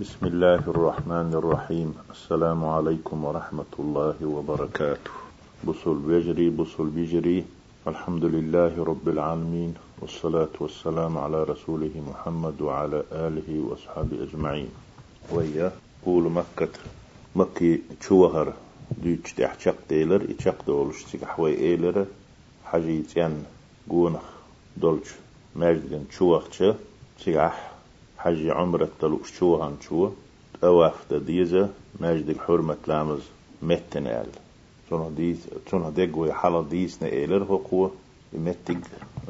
بسم الله الرحمن الرحيم السلام عليكم ورحمة الله وبركاته بصل بيجري بصل بيجري الحمد لله رب العالمين والصلاة والسلام على رسوله محمد وعلى آله وأصحابه أجمعين ويا قول مكة مكي تشوهر ديتش تحشق ديلر إتشق دولش تحوي إيلر حاجي تيان قونخ دولش ماجدن تشوهر تشيح حج عمرة تلوش شو هان شو؟ أواف ديزة ماجد حرمة لامز متن آل تونه ديس تونه ديق وي حالا ديس نيلر هو قوة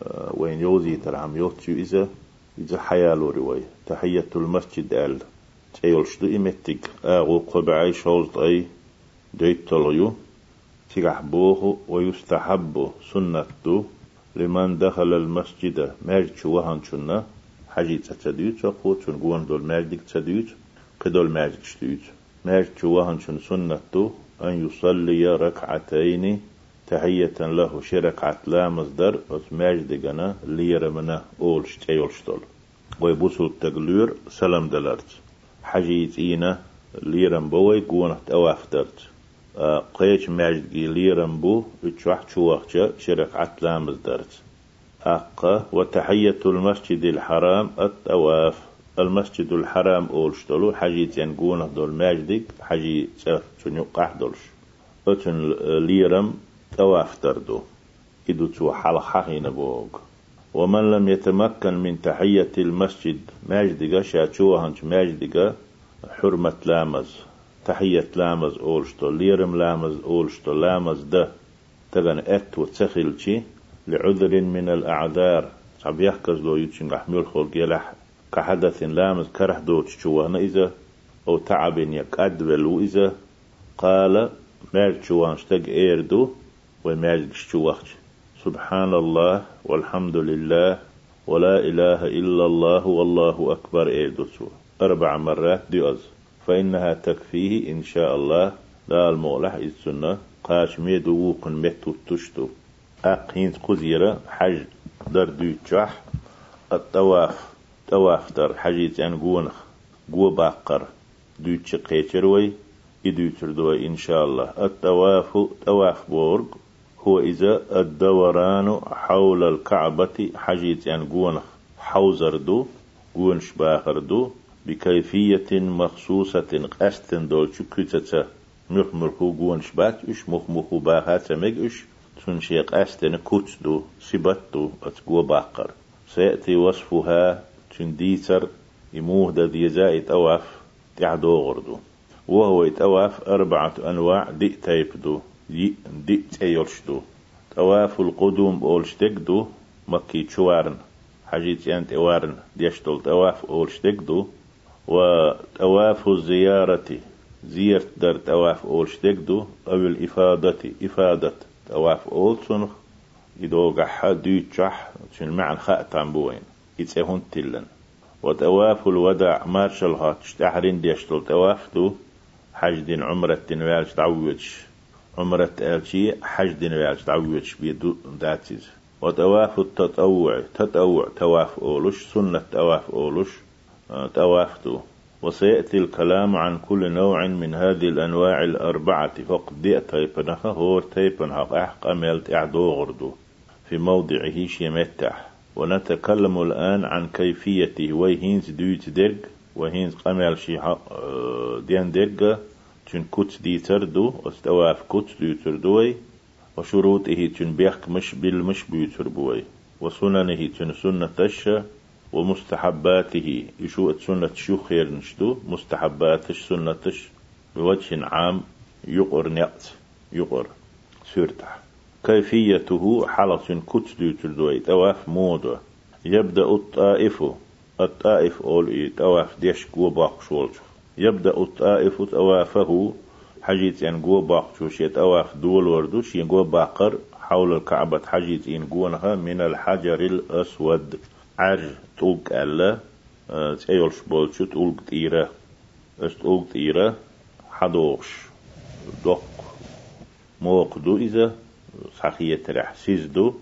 آه، وين يوزي ترعم يوتشو إذا إذا حيالو روي تحية المسجد آل. تيول شدو إمتق آغو قبعي شوزت أي. ديت طليو تيغح بوه ويستحب سنة لمن دخل المسجد ماجد شو وهان شنة؟ حاجي تتديوت شقو تون قوان دول ماجدك تديوت كدول ماجدك شتيوت ماجد شوهن شن سنة أن يصلي ركعتين تحية له شركعة لا مصدر ماجد جنا ليرة منا أول شتول. ويبوسو التقلير سلام دلرت حاجي تينا ليرم بوي قوان تواف درت قيش ماجد ليرم بو اتشوح شوخ شركعة لا مصدرت أقا وتحية المسجد الحرام التواف المسجد الحرام أولشتلو حجي تنقونه دول ماجدك حجي تنو قحدلش أتن ليرم تواف تردو. إدو تو حلحين بوغ. ومن لم يتمكن من تحية المسجد ماجدك شاتشوهنش ماجدك حرمة لامز. تحية لامز أولشتو ليرم لامز أولشتو لامز ده. تغن أت وتسخلشي لعذر من الأعذار. عم يحكز لو يتشن أحمل خلق يلح كحدث لامز كره دو تشوهنا إذا أو تعب يكأدبل إذا. قال مال تشوهن اشتق إيردو ومال تشوهش سبحان الله والحمد لله ولا إله إلا الله والله أكبر إيردو أربع مرات ديوز فإنها تكفيه إن شاء الله. لا المولح السنة قاش ميدو وقن متو تشتو. أقين قزيرة حج در دوتشح الطواف طواف در حجيت يعني قونخ قو باقر دوتش قيتروي يدوتر دوي إن شاء الله. الطواف طواف بورغ هو إذا الدوران حول الكعبة حجيت يعني قونخ حوزر دو قونش باخر دو بكيفية مخصوصة قستن دولش كتتا مخمرخو قونش بات إش مخمخو باخات مج إش تنشيق أستن كتدو سبتو أتقو باقر سيأتي وصفها تنديتر يموه دا ديزا يتواف تعدو غردو وهو يتواف أربعة أنواع دي تيبدو دي دي تيرشدو تواف القدوم أولشتكدو مكي تشوارن حاجيت يانت إوارن ديشتول تواف أولشتكدو وتواف الزيارة. زيارة در تواف أولشتكدو أو الإفادة إفادة تواف أول سنخ إدو قحا دو تشح شن معن خاء بوين يتسهون تلن وتواف الوداع مارشال هات تحرين ديشتل تواف دو حج دين عمرة تنوالش تعويتش. عمرة تالشي حج دين والش تعويتش بيدو داتيز وتواف التطوع تطوع تواف أولش سنة تواف أولش آه، تواف دو وسيأتي الكلام عن كل نوع من هذه الأنواع الأربعة. فقد دي تيبنها هو تيبنها أحق ميلت إعدو غردو. في موضعه شيمتح ونتكلم الآن عن كيفيته. وهينز دويت ديرج وهينز قمل شي ديان ديرج تن كوت دي تردو. استواف كوت دي تردوي. وشروطه تن بيخ مش بالمش بيتربوي. وسننه تن سنة تشا. ومستحباته. يشوء سنة شو خير نشدو مستحباتش سنتش بوجه عام يقر نقص يقر سورتح كيفيته؟ حلص كتلو تلدوي تواف مودة يبدأ الطائف الطائف أول إيه تواف ديش قوة باق شولش. يبدأ الطائف توافه حجيت إن قوة باق شوش يتواف دول وردوش ينقوة باقر حول الكعبة حجيت إن قوة من الحجر الأسود. عر تولك ألا تيولش بولشو تولك تيرة است تولك تيرة حدوش دوق موقدو إذا صحية ترح سيزدو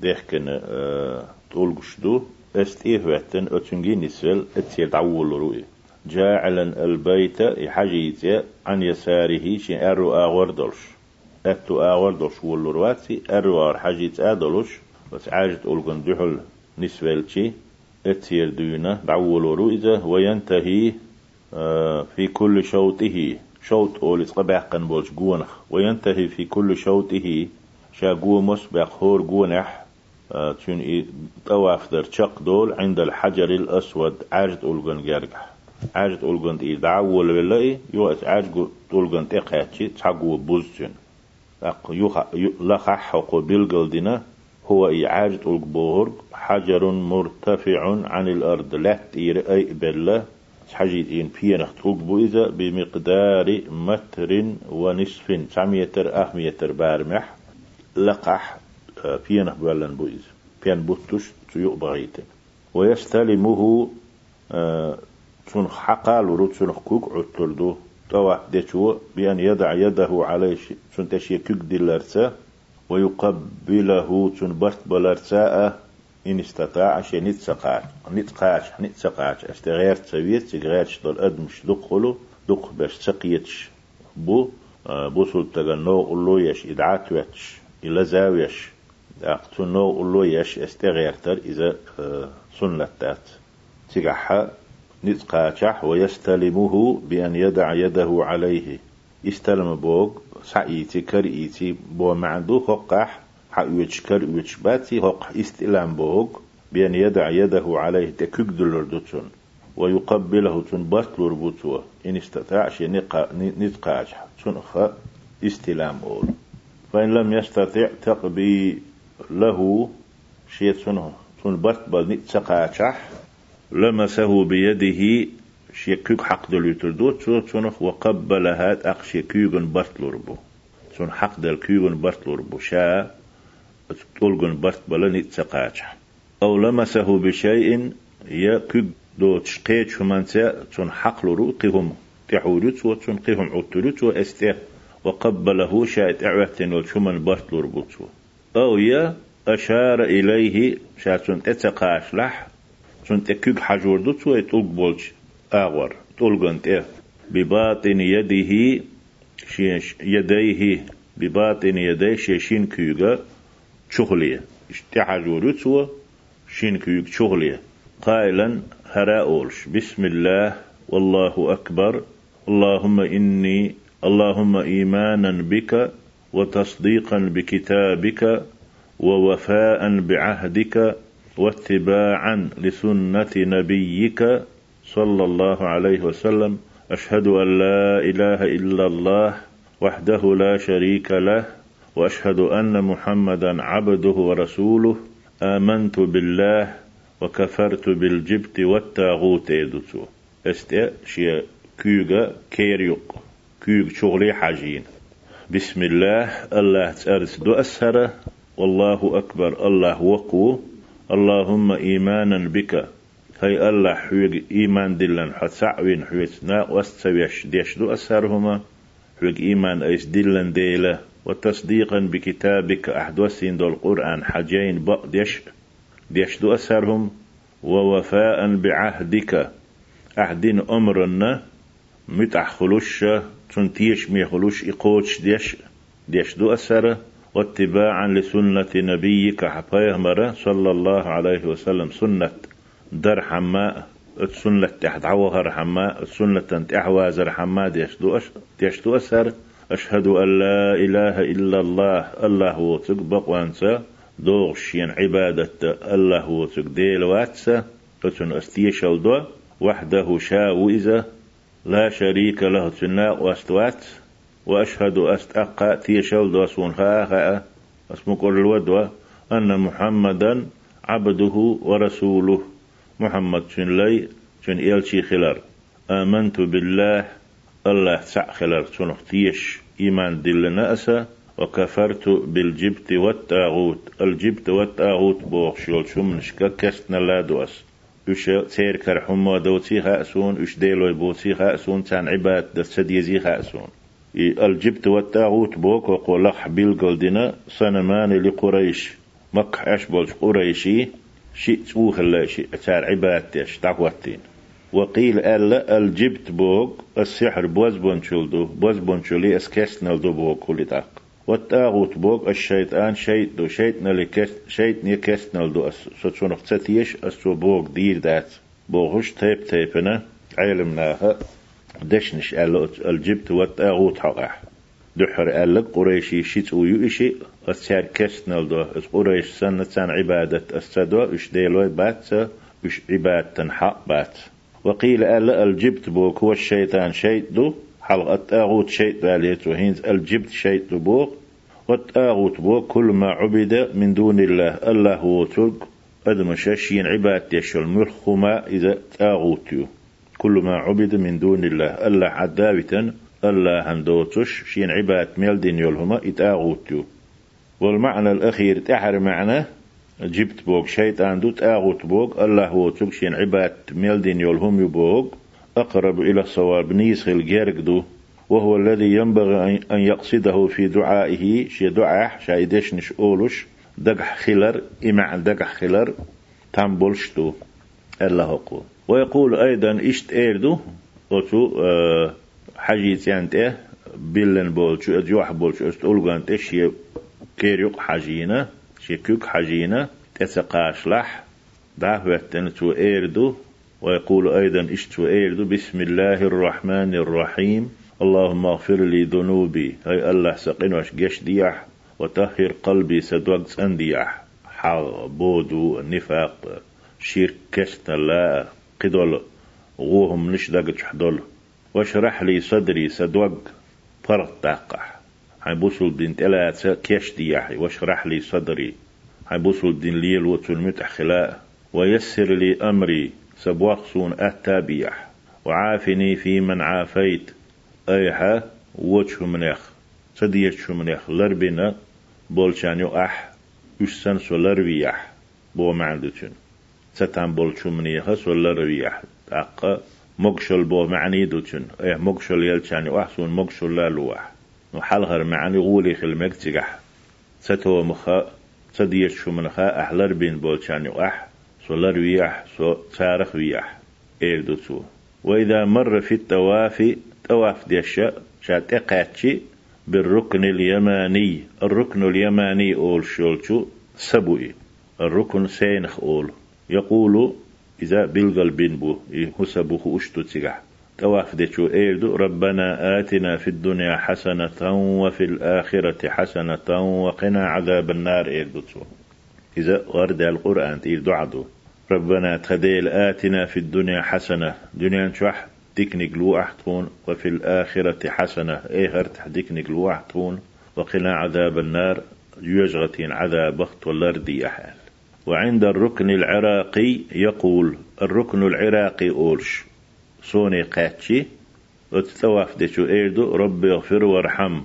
ديخكن أه، تولقش دو است إيه وقتن أتنجي نسل أتسير تعول روي جاعلا البيت حجيت عن يساره شي أرو آغور دولش أتو آغور دولش ولو رواتي أرو آغور حجيت آدولش بس عاجت أولغن دحل نسوالشي اتير دينا دعولو روئزة وينتهي آه، في كل شوطه. شوط أولي قباقن بولش قونخ. وينتهي في كل شوطه. شا قومس بأخور قونح. آه، تون طواف در شق دول عند الحجر الأسود عاجت أولغن جارجح عاجت أولغن إي دعول بالله يوأس عاجت أولغن تقاتشي تحقو بوزتون يوخ لخح حقو بالقلدنا هو إعاجة أولغ حجر مرتفع عن الأرض. لا تير أي بلا حاجة إن بينخ تلقبو إذا بمقدار متر ونصف. ساميتر أهميتر بارمح. لقح بينخ بلن بو إذا بين بوتش تيو بغيت. ويستلمه تون حقال ورود تون كوك عطردو توا بأن يدع يده عليه تون تشي كوك دلرته ويقبله تون برت بلرته إن استطاع شيء نتسقاش نتقاش نتسقاش استغير تسويت تغيرش دول أدمش دخلو دق باش تسقيتش بو بوصل تغنو قلو يش إدعات ويتش إلا زاويش أقتنو قلو يش استغير تر إذا سنة تات تقحى نتقاشح ويستلمه بأن يدع يده عليه. استلم بوغ سعيتي كرئيتي بو معدو خقح حق كر ويتش باتي هق استلام بوغ بأن يدع يده عليه تكك دلردتون ويقبله تون بطلر بوتوا إن استطاع شيء نتقاج تون خ استلام أول فإن لم يستطع تقبي له شيء تون بطبل نتقاجح لمسه بيده شيء كيك حق دلوتر دوت تون وقبل هات أقشي كيغن بطلر بو. تون حق دل كيغن بطلر بو. شا تولغن برت بلني تسقاچ أو لمسه بشيء يا كد دو تشقيت شمانسا تون حقل قهم تحولت وتون قهم عطلت واستيق وقبله شاءت اعوتن والشمن برت لربوتو أو يا أشار إليه شاتون تتقاش لح تون تكيك حجور دوتو يتولق بولش آغور تولغن تيه بباطن يده شيش يديه بباطن يديه شيشين كيوغا شغلية اشتحجورتو شين كيوك شغلية قائلا هراءولش بسم الله والله أكبر. اللهم إني اللهم إيمانا بك وتصديقا بكتابك ووفاء بعهدك واتباعا لسنة نبيك صلى الله عليه وسلم أشهد أن لا إله إلا الله وحده لا شريك له وأشهد أن محمدا عبده ورسوله. آمنت بالله وكفرت بالجبت والتاغوت يدتو است شيا كيغا كيريوق كيغ شغلي حاجين بسم الله الله تأرس دو أسهر. والله أكبر الله وقو. اللهم إيمانا بك هاي الله حويق إيمان دلن حتسعوين حويتنا واستويش ديش دو أسهرهما حويق إيمان أيس دلن ديله وتصديقا بكتابك أحدوسين دول القرآن حجين بق ديش ديش دو أسرهم ووفاء بعهدك أحدين أمرنا متح خلوش تنتيش مي خلوش إقوش ديش ديش دو واتباعا لسنة نبيك حفايه مرة صلى الله عليه وسلم سنة در حماء السنة تحت عوهر حماء السنة تحوازر حماء ديش دو أسر ديش أسر. أشهد أن لا إله إلا الله الله هو تقبق وانسى دوغشين عبادة الله هو تقديل واتسى أتن أستيشل دو وحده شاو إذا لا شريك له تنا واستوات وأشهد أستأقى تيشل دو سون خاخا. اسمك الودوة. أن محمدا عبده ورسوله. محمد شن لي شن إلشي خلر آمنت بالله الله سعخلر تنختيش إيمان دلنا أسا وكفرت بالجبت والتاغوت الجبت والتاغوت بوغ شول شم نشكا كستنا لا دوس وش سير كرحما دوتي خاسون وش ديلوي بوتي خاسون تان عباد دست يزي خاسون الجبت والتاغوت بوك وقول حبيل قلدنا صنمان لقريش مك بولش قريشي شيء تسوخ الله شيء تار عباد تش تعوتين وقيل ألا الجبت بوغ السحر بوز بونشولدو بوز بونشولي اسكسنل دو بوغ كل تاق. والتاغوت بوغ الشيطان شيط دو شيطنا لكست شيطني كسنل دو سوتشونخ تتيش أسو بوغ دير دات. بوغش تيب تيبنا علمناها دشنش ألا الجبت والتاغوت حقح دحر ألا قريشي شيت ويو إشي أسيار كسنل دو. قريش سنة سان عبادة أسدو إش ديلوي بات إش عبادة حق بات. وقيل ألا الجبت بوك هو الشيطان شيط دو. حلقة تاغوت شيط باليت وهينز الجبت شيط بوك. والتاغوت بوك كل ما عبد من دون الله. الله هو تلق أدم شاشين عباد يشل مرخما إذا تاغوتيو كل ما عبد من دون الله. الله الله هندوتش شين عباد ميلدين يلهما إتاغوتيو والمعنى الأخير تحر معنى جبت بوك شيطان دوت آغوت بوك الله هو تكشين عباد ميلدين يولهم يبوك أقرب إلى الصواب نيس الجيرك وهو الذي ينبغي أن يقصده في دعائه شي دعاء شايدش نش أولش دقح خلر إمع دقح خلر تنبولش دو. الله هو ويقول أيضا إشت إيردو أتو أه حاجيت يعني بلن بولش أجوح بولش أستولغان تشي كيريق حاجينا شكوك حجينة تسقاش لح دعوة تو إيردو ويقول أيضا اشتو إيردو بسم الله الرحمن الرحيم اللهم اغفر لي ذنوبي هاي الله سقين وش جش ديح وطهر قلبي سدوغ أنديح حال بودو نفاق شيرك كشتا لا قدول غوهم نش دقج حدول واشرح لي صدري سدوغ فرق تاقح هاي بوصل دين تلات كيش دياحي واشرح لي صدري. هاي بوصل دين ليل وتلمت خلاء ويسر لي أمري. سبوخصون أتابيح وعافني في من عافيت. أيها وجه منيخ؟ صديت شو منيخ؟ لربنا بولشانيو أح. يشسن سولربيح بو معندتون ستان بولشو منيخ سولربيح تاقا مقشل بو معني دوتون إيه مقشل يلشاني وحسون مقشل لا لوح. وحلغر معني غولي خلمك تجح ستو مخا صديش شو منخا أحلر بين بولشاني وأح سولر ويح سو تارخ ويح. إيردو تو وإذا مر في التواف تواف ديشا شات إقاتشي بالركن اليماني. الركن اليماني أول شولشو سبوي الركن سينخ أول. يقول إذا بلغل بين بو يهسبوه أشتو تسيح تواف ديشو إيردو ربنا آتنا في الدنيا حسنة وفي الآخرة حسنة وقنا عذاب النار إيردو إذا ورد القرآن تير دعدو ربنا تخديل آتنا في الدنيا حسنة. دنيا نشوح ديكنيك لو أحتون وفي الآخرة حسنة. إيه هرتح ديكنيك لو أحتون وقنا عذاب النار. يجغتين عذاب بخت والأردي أحال وعند الركن العراقي يقول الركن العراقي أولش. صوني قاتشي. وتتواف ديشو إيردو ربي اغفر وارحم.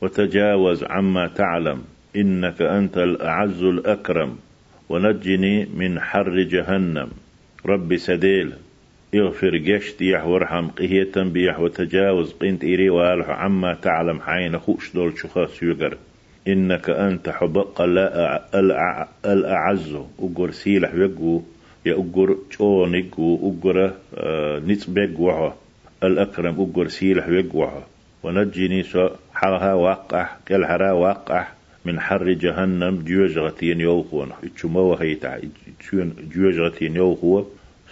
وتجاوز عما تعلم. إنك أنت الأعز الأكرم. ونجني من حر جهنم. ربي سديل. اغفر جشت يح وارحم. قهية بيح. وتجاوز قنت إيري وآلح. عما تعلم. حين خوش دول شخاص يقر إنك أنت حبق الأعز أقر سيلح يقو يا أقر شونك وأقر آه، نتبق وحا الأكرم أقر سيلح يقوها ونجني سو حرها وقع كالحرا وقع من حر جهنم جوجغتين يوخون اتشمو هيتا. جوجغتين يوخو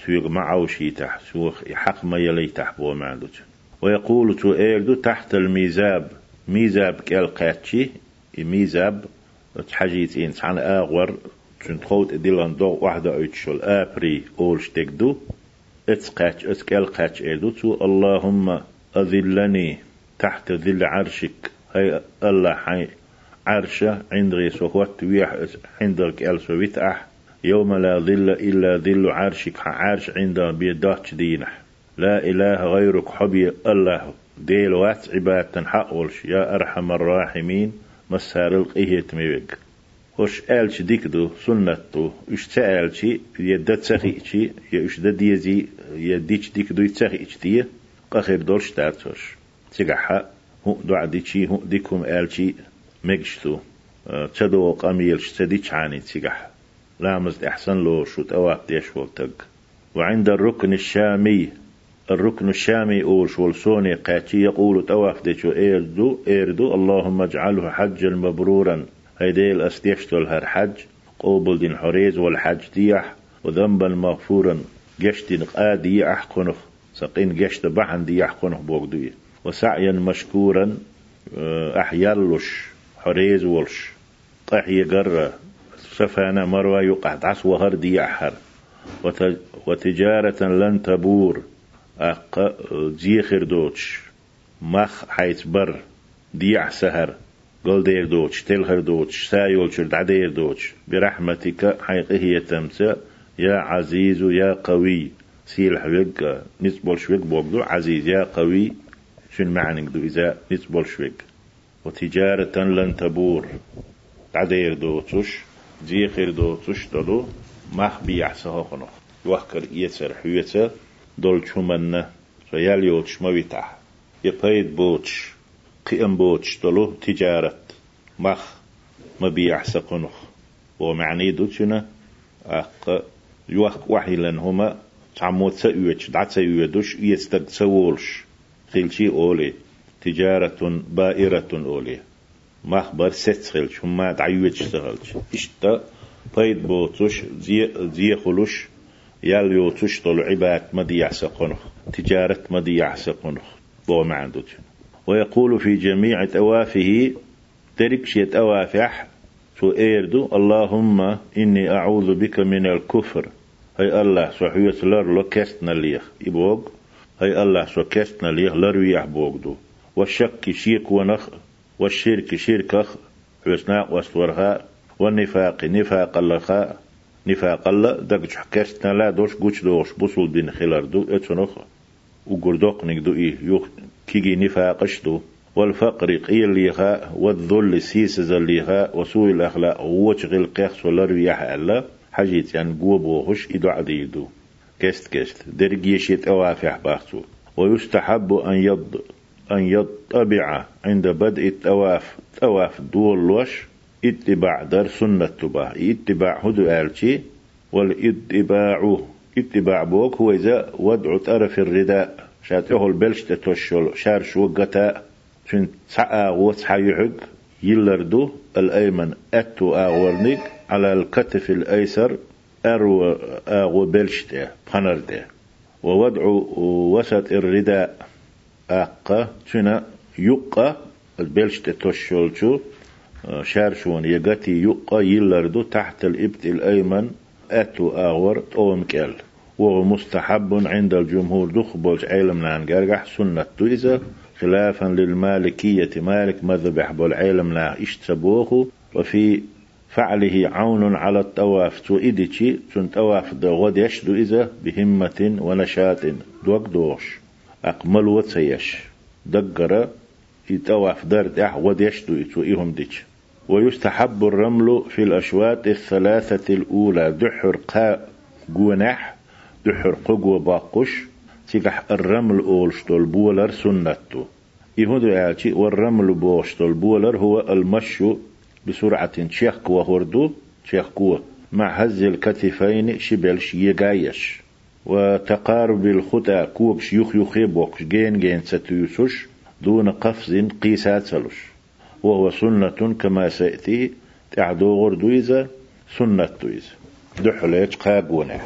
سوق معو شيتح سوق حق ما يليتح بو معلوج ويقول تو إيردو تحت الميزاب. ميزاب كالقاتشي. ميزاب تحجيتين عن آغور تنتخوت ديلان دو واحدة ايتشول ابري اولش تكدو اتسقاتش اتكالقاتش ايردو تو اللهم أذلني تحت ذل عرشك. هاي الله حي عرشة عند غيس وقت ويح عندك ألسو أح. يوم لا ظل إلا ظل عرشك عرش عند بيداتش دينح. لا إله غيرك حبي الله. ديل وات عبادة حقولش يا أرحم الراحمين. مسار القيه تميوك وش آلش ديكدو سنتو اش تآلشي يدد سخيشي يا اش دد يزي يديش ديكدو يتسخيش دي قخير دولش تارتوش تيقحا هو دعا ديشي هو ديكم آلشي مجشتو تدو قميل شتدي عاني تيقح لامز احسن لو شو تواب ديش وعند الركن الشامي الركن الشامي أول شول سوني قاتي يقول تواف ديشو إيردو إيردو اللهم اجعله حجا مبرورا. هيدي الأستيشتو هر حج. قوبل دين حريز والحج ديح وذنبا مغفورا. جشت قادي أحقنخ سقين جشت بحن دي أحقنخ بوغدوية وسعيا مشكورا. أحيالوش حريز ولش. طحي قرة سفانا مروى يقع تعس وهر دي أحر وتجارة لن تبور. أق زيخر دوتش مخ حيث بر ديع سهر قل دير دوتش تلخر دوتش سايول شرد عدير دوتش. برحمتك حيقه تمسى يا عزيز يا قوي. سيل حويق نسبول شويق بوغدو عزيز يا قوي. شن معنى دو إذا نسبول شويق وتجارة لن تبور. عدير دوتش زيخر دوتش دلو مخ بيعسها خنخ وحكر يتر حويتر دول شمنا ريال يوتش مويتح يبايد بوتش. قيم بوتش دولو تجارة مخ مبيع سقنخ. ومعني دوتشنا أق يوخ وحي هما تعموت سأيوش دعت سأيوش يستد سوولش. خلشي أولي. تجارة بائرة أولي. ست خلش هما دعيوش سغلش إشتا. بايد بوتش. زي, زي خلوش يال يو تشتل عباد مديع سقنخ تجارة مديع سقنخ بو معندوج ويقول في جميع توافه تركشية أوافح سو إيردو اللهم إني أعوذ بك من الكفر. هاي الله سو حيوت لر لو كستنا ليخ إبوغ. هاي الله سو كستنا ليخ لرويح بوغدو. والشك شيك ونخ والشرك شركخ حسناء وستورها والنفاق نفاق اللخاء. نفاق الله دقش حكست لا دوش قوش دوش بوصل بين خلال دو اتنخ وقردوق نقدو إيه يوخ كيجي نفاقش دو. والفقر قيل ليها والذل سيس زليها وسوء الأخلاق وشغل قيخ سولر ويح الله حاجيت يعني قوة بوهش إدو عديدو كست كست درجيشيت أوافح باختو. ويستحب أن يض أن يطبع عند بدء التواف. تواف دول لوش. اتباع در سنة تبا اتباع هدو آلتي والاتباع اتباع بوك هو إذا وضع طرف الرداء. شاتيه البلش تتوشل شار شو قتا تن سعى وصحيحك يلردو الأيمن أتو آغورنيك على الكتف الأيسر أرو آغو بلشته بخنرده ووضع وسط الرداء أقا تنا يقى البلش تتوشل شارشون يغتي يقى يلردو تحت الإبت الأيمن أتو آغور طوم كال وهو مستحب عند الجمهور دخبوج علم لأن جرجح سنة تويزة خلافا للمالكية مالك مذبح بالعلم لا اشتبوه وفي فعله عون على التواف تو إديتي تن تواف غد يشدو إذا بهمة ونشاط دوك دوش أقمل وتسيش. دقر يتواف درد أح غد يشدو إتو إيهم ديش. ويستحب الرمل في الأشواط الثلاثة الأولى. دحر قا جونح دحر قجو باقش تيجح الرمل أولشتول بولر سنته يهود يالشي والرمل بوشتول بولر هو المشي بسرعة تشيخ وهردو تشيخ مع هز الكتفين شبلش يجايش وتقارب الخطى كوكش يخ يخيبوكش جين جين ستيوسش دون قفز قيسات سلش وهو سنة كما سيأتي. تعدو غردويزة سنة تويزة دحليج قاقونة.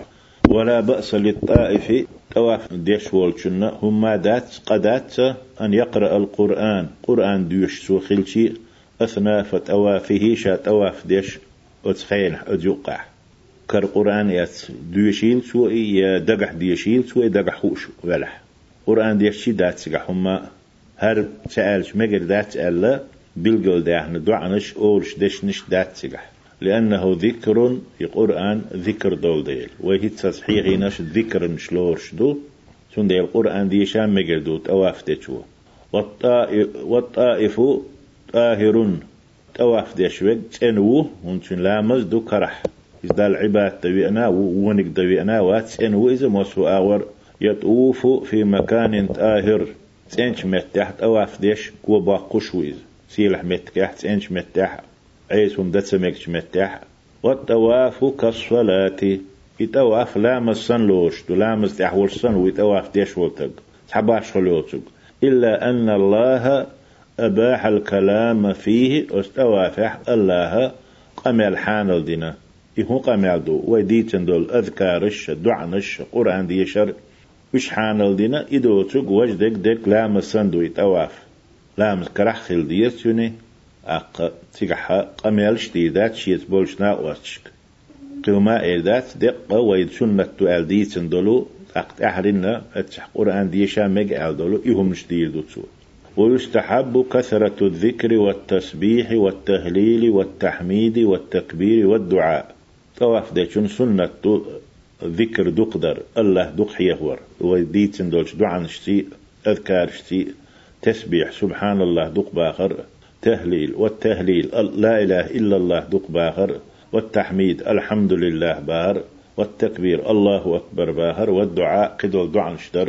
ولا بأس للطائف تواف ديش والشنة هما دات قدات أن يقرأ القرآن. قرآن ديش سو خلشي أثناء فتوافه شا تواف ديش أتخيل أديقع كر قرآن يات ديشيل سو إي دقح ديشيل سو إي دقح خوش ولح قرآن ديش دات سقح هما هر سألش مقر دات ألا بلغل داحنا دعنش أولش دشنش دات سجح لأنه ذكر في قرآن ذكر دول ديل. وهي تصحيح نش ذكر مش لورش دو. سن ديل القرآن دي شام مجردو تواف ديشو والطائف طاهر تواف ديشوك تنو. ونشن لامز دو كرح. إذا العباد دوينا ونك دوينا واتسنو إذا مصر آور يطوف في مكان طاهر. تنش متح تواف ديش كو باقوش ويز سيلح متكح تسنش عيس ومدت سمكش متح والطواف كالصلاة يتواف لامس سن لوش دو لامس تحول سن ويتواف ديش ولتق تحباش خلوتك إلا أن الله أباح الكلام فيه استوافح الله قمل حانل دينا يهو قمل دو ويديتن دول أذكارش دعنش قرآن ديشر وش حانل دينا إدوتك وجدك دك لامس سندو يتواف. لامس كرح خل ديرتوني أق تيجح قمل شديدات شيت بولشنا واتشك قوما إيدات دقة ويد سنة تؤال ديتن دولو أقت أحرنا أتح قرآن ديشا مج دولو إهم شديد دوتسو ويستحب كثرة الذكر والتسبيح والتهليل والتحميد والتكبير والدعاء. طواف ديشن سنة ذكر دقدر الله دق حيهور. وديتن دولش دعاء شتي أذكار شتي. تسبيح سبحان الله دق باخر تهليل والتهليل لا إله إلا الله دق باخر والتحميد الحمد لله باهر والتكبير الله أكبر باهر والدعاء قدول دعاء شدر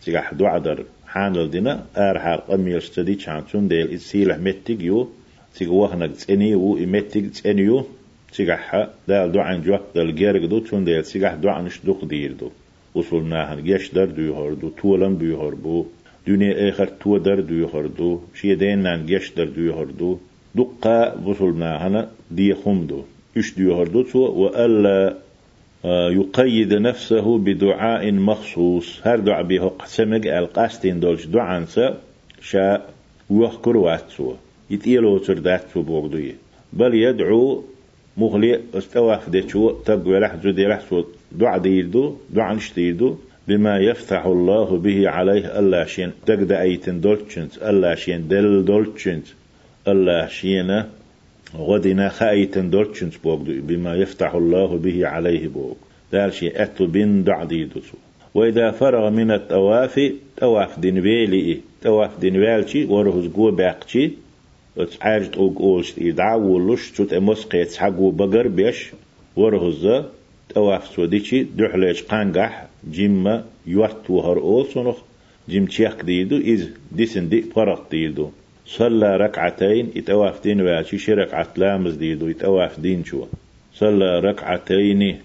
سيح دعاء در. حانل دينا آر حال قميل شتدي چانچون ديل إسيلح متك يو وحنك تسني و إمتك تسنيو سيح دال دعاء جو دال جيرك دو چون ديل سيح دعاء نشدق دير دو. وصلناهن جيش در دو دو تولن دو بو. دنيا آخر تو در دو دو شيدين نان جيش در دو دو دقا وصلناهن دي خمدو. إش دو تو وألا آه، يقيد نفسه بدعاء مخصوص. هر دعاء به قسمك القاستين دولش دعاء شا ويحكر واتسو يتيلو ترداتسو بوغدوية بل يدعو مغلي استواف ديشو تبقى رح زودي رح سو دعاء ديردو دعاء نشتيردو بما يفتح الله به عليه الله شين. تقد أيتن دولتشنت الله شين دل دولتشنت الله شينه غدنا خأيتن دورتشنس بوغدو بما يفتح الله به عليه بوغ دال شيء أتو بين دعدي دوسو. وإذا فرغ من التواف تواف دين ويلي تواف دين ويلشي ورهز قوة باقشي وتعارج توق أولش إدعا ولش تشوت أمسقي تحقو بقر بيش ورهز تواف سوديشي دحليش قانقح جيما يوات وهر أول سنخ جيم تشيخ ديدو إز ديسن دي فرق ديدو صلى ركعتين يتواف دين واشي شرك عتلامز ديدو يتواف دين شو صلى ركعتين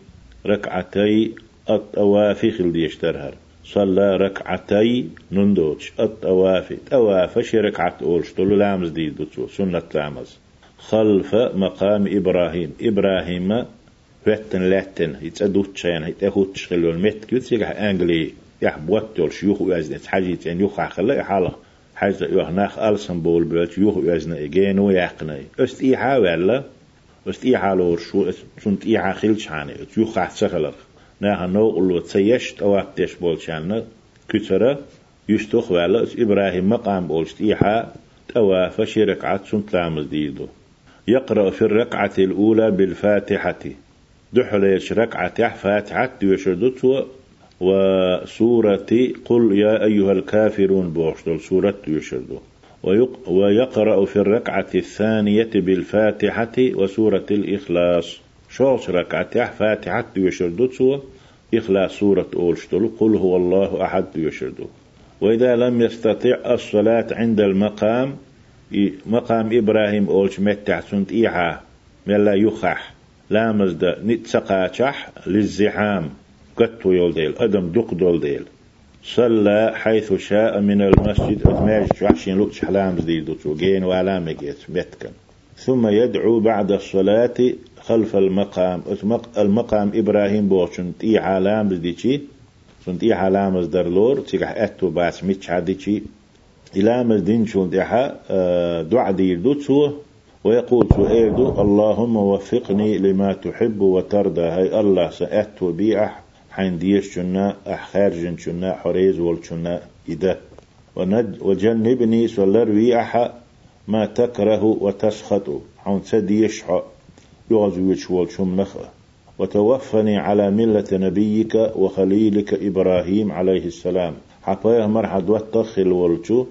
ركعتي الطوافي خل يشترهر صلى ركعتي نندوش الطوافي طواف شرك عتولش طلو لامز ديدو سنة لامز. خلف مقام إبراهيم إبراهيم فتن لاتن يتسدوت شين يتأخوت شغلو المت كيوت يقح أنجلي يحبوتول شيوخ وازنت حاجيت يعني يوخ عخلا يحالة حيث يوهناخ ألسن بول بلت يوخ يزنا إجين ويقني است إيحا ولا است إيحا لور شو سنت إيحا خيلش حاني يوخ أحسخلر ناها نو قلو تسيشت أو أكتش بول شانا كترة يشتخ ولا إبراهيم مقام بولشت إيحا تواف شركعة سنت لامز ديدو يقرأ في الركعة الأولى بالفاتحة دحليش ركعة فاتحة يشردت وسورة قل يا أيها الكافرون بوشتل سورة يشردو. ويقرأ في الركعة الثانية بالفاتحة وسورة الإخلاص. شوش ركعة فاتحة يشردو إخلاص سورة أولشتل. قل هو الله أحد يشردو. وإذا لم يستطع الصلاة عند المقام مقام إبراهيم أولش متع سنت إيحا ملا يخح. لامزد نتسقاتش للزحام. قتو يول ديل أدم دق دول ديل صلى حيث شاء من المسجد أتماج وحشين لوك حلام زديد دوتو جين وعلامة جيت بيتكن ثم يدعو بعد الصلاة خلف المقام المقام إبراهيم بوشن تي علام زديتي سن تي علام زدرلور تيجح أتو باس ميتش عديتي إلى مزدين شون آه، دعا دير دوتسو ويقول سؤيدو اللهم وفقني لما تحب وترضى. هاي الله سأتو بيح حين ديش شنا أحخارجن شنا حريز والشنا إذا وجنبني سولر ويأحا ما تكره وتسخط. حون سديش يغزويش والشم نخه وتوفني على ملة نبيك وخليلك إبراهيم عليه السلام. حقايه مرحد واتخل والشو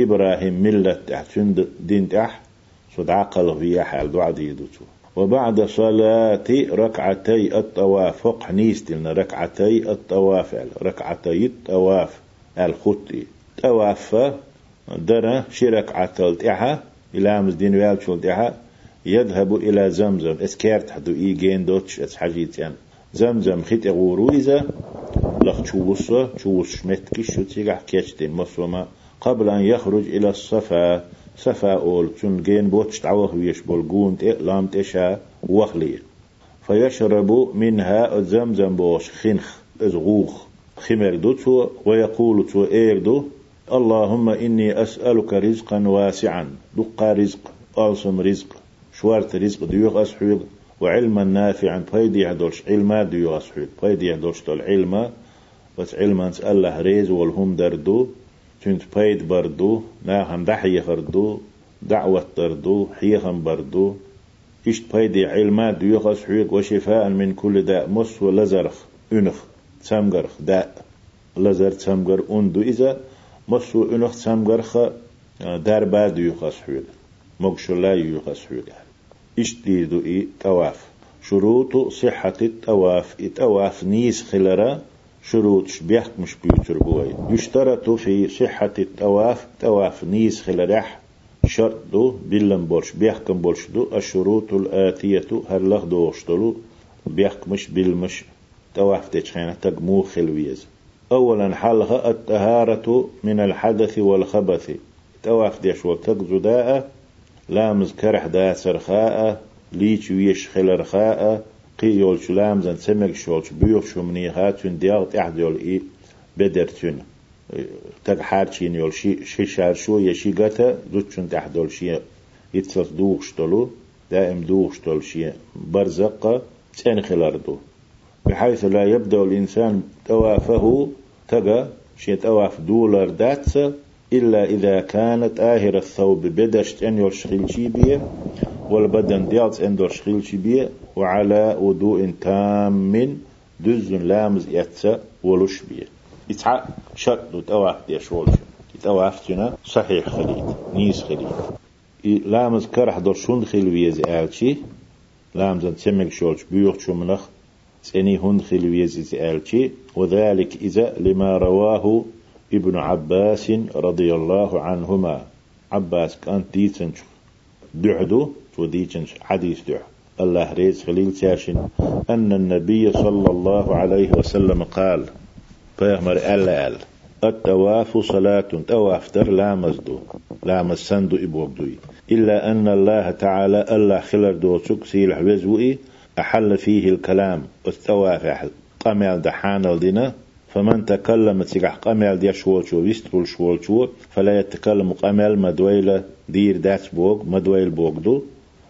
إبراهيم ملة تحت دين تحت صد عقل حال دعا ديدوتو وبعد صلاة ركعتي الطواف فق نيستلنا ركعتي الطواف ركعتي الطواف الخطي. طواف درا شرك عتلت إحا إلى مزدين والشول إحا يذهب إلى زمزم اسكارت حدو إيجين دوتش إس حاجيتيان زمزم خيت اغورو إذا لخ تشوصة تشوص متكي شو تيجح كيشتين مصوما قبل أن يخرج إلى الصفا تون جين بوتش تعوه ويش بولجون لام تشا وخلي فيشرب منها زمزم بوش خنخ ازغوخ خمر دوتو ويقول تو ايردو اللهم إني أسألك رزقا واسعا. دقا رزق ألسم رزق. شوارت رزق ديوغ أسحوغ وعلما نافعا بيد يعدلش علما ديوغ أسحوغ بيد يعدلش تول علما. بس علما الله ريز والهم دردو. تنت بيد بردو ناهم دحي خردو دعوة دردو حيخم بردو. إشت بيد علما ديوغ أسحوغ وشفاء من كل داء مس ولزرخ أنخ تسمغرخ داء. لزر تسمغر أندو إذا مسو انخ سامغرخ دار بعد يخص حول مقشلا يخص حول اشتيدو إي تواف شروط صحة التواف. التواف نيس خلرا شروط شبيح مش بيوتر بوي. يشترط في صحة التواف تواف نيس خلرح شرط دو بلن بولش بيحكم بولش دو. الشروط الآتية هر لغ دوشتلو بيحكمش بالمش تواف تجخينا تقمو خلويز. أولا حلها الطهارة من الحدث والخبث. تواف ديش وتك زداء لامز كرح دا سرخاء ليش ويش خلر خاء قي يولش لامزن سمك شولش بيوف شمني هاتون ديال تحت يول إي بدرتون تك حارشين يول شي شي شار شو يشي قتا دوتشون تحت يول شي يتصل دوغش تلو دائم دوغش تلو شي برزقة تين خلاردو بحيث لا يبدأ الإنسان توافه تجا شيت أواف دولار داتس إلا إذا كانت آهر الثوب بدشت أن يرشغل بيه والبدن ديالت أن يرشغل بيه وعلى وضوء تام دز لامز يتسا ولش بيه. يتعا شرط تواف دي شولش يتواف جنا صحيح خليد نيس خليد لامز كرح درشون خلويز آلشي. لامز تسمك شولش بيوخ شو منخ سني هند خلويز آلشي. وذلك إذا لما رواه ابن عباس رضي الله عنهما. عباس كان ديتنش دعدو تو ديتنش حديث دع. الله ريز خليل تاشن أن النبي صلى الله عليه وسلم قال فيهمر ألا أل. التواف صلاة تواف در لا مزدو لا مسندو إبوغدوي. إلا أن الله تعالى الله خلر دو سكسي الحوزوئي أحل فيه الكلام والتواف قمال دحان الدنا فمن تكلم تسيح قمال دي شوالشو ويسترول شوالشو فلا يتكلم قمال مدويل دير دات بوغ مدويل بوغ دو.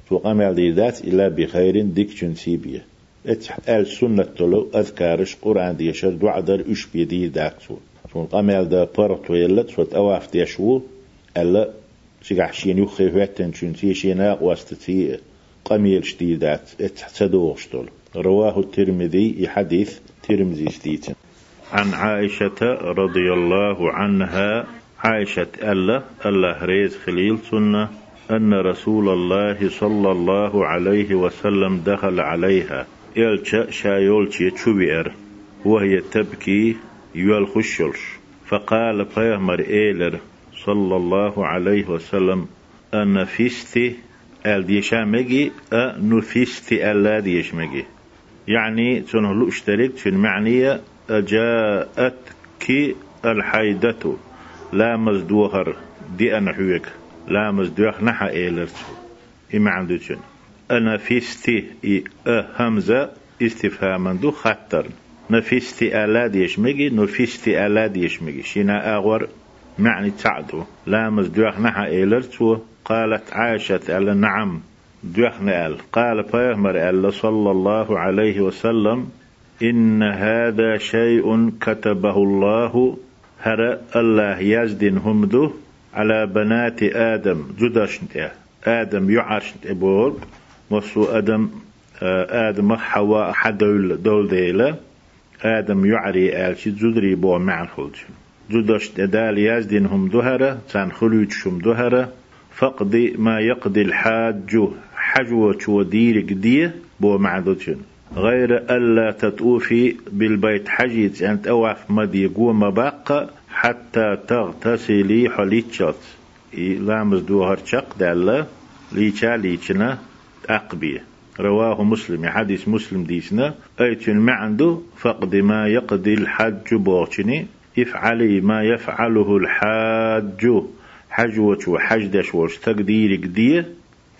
تو قمال دير دات إلا بخير ديك سيبية ال سنة تلو أذكارش قرآن دي شر دعدر إش بيدير دات سو. تو قمال دا برتو يلا تو أواف دي شو ألا سيح شين يخي فاتن شنسي شينا واستتي قميل شديدات اتحسدوغش تلو رواه الترمذي حديث ترمذي ستيتن عن عائشة رضي الله عنها. عائشة ألا الله ريز خليل سنة أن رسول الله صلى الله عليه وسلم دخل عليها. إلشا شايولشي تشوبير وهي تبكي يول خشلش. فقال بيغمر إيلر صلى الله عليه وسلم أنا فيستي أل ديشامجي أ نفيستي ألا ديشمجي يعني تنهلو اشتركت في المعنية جاءتك الحيدة. لا مزدوهر. دي أنا حويك. لا مزدوخ نحا إيلرتو إما فيستي إي أه همزة استفهاما دو خطر. نفيستي ألا ديشمجي نفيستي ألا ديشمجي شينا أغور معني تعدو. لا مزدوخ نحا إيلرتو قالت عائشة ألا نعم. دوخنا قال بيغمر أل صلى الله عليه وسلم إن هذا شيء كتبه الله. هر الله يزدن همدو على بنات آدم. جدشنت آدم يعرشنت إبوغ وصو آدم آدم حواء حدول دول ديلا آدم يعري آلشي جدري بو معن خلج. جدشت دال يزدن هم دهرة تان خلوج شم دهرة فقد ما يقضي الحاج حجوة ودير قدية بو معدوتشن غير ألا تتوفي بالبيت حجيت أنت أوعف مدي قوم باقة حتى تغتسلي حليتشات لامز دوهر شق دالة ليشا ليشنا أقبية رواه مسلم حديث مسلم ديسنا أيتن ما عنده فقد ما يقضي الحج بوشني افعلي ما يفعله الحاج. حج وحج دش وش تقدير قديه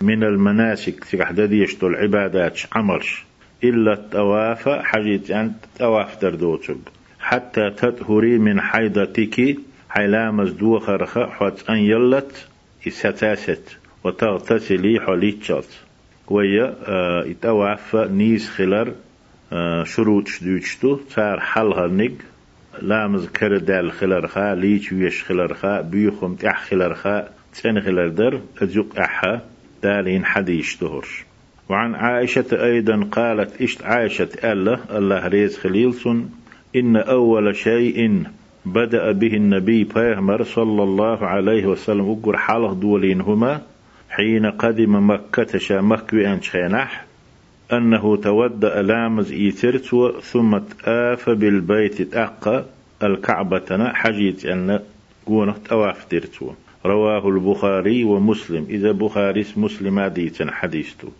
من المناسك تحدديش العبادات عملش إلا التواف حجيت أن تواف دردوتك حتى تطهري من حيضتك حيلامز دو خرخة حوت أن يلت إستاست وتغتسلي حليتشات ويا آه يتواف نيس خلر آه شروط شدوشتو صار حلها نق لامز كردال خلرخا ليش ويش خلرخا بيخم تح خلرخا تسن خلر در أحا دالين حديش دهرش وعن عائشة أيضا قالت إشت عائشة ألا الله ريز خليلسون إن أول شيء بدأ به النبي بيغمر صلى الله عليه وسلم أقر حاله دولين هما حين قدم مكة شا مكوي أنشينح أنه تودأ لامز إيترتو ثم تآف بالبيت تأقى الكعبة حجيت أن قونة تواف رواه البخاري ومسلم. إذا بخاري مسلم ديتن حديثته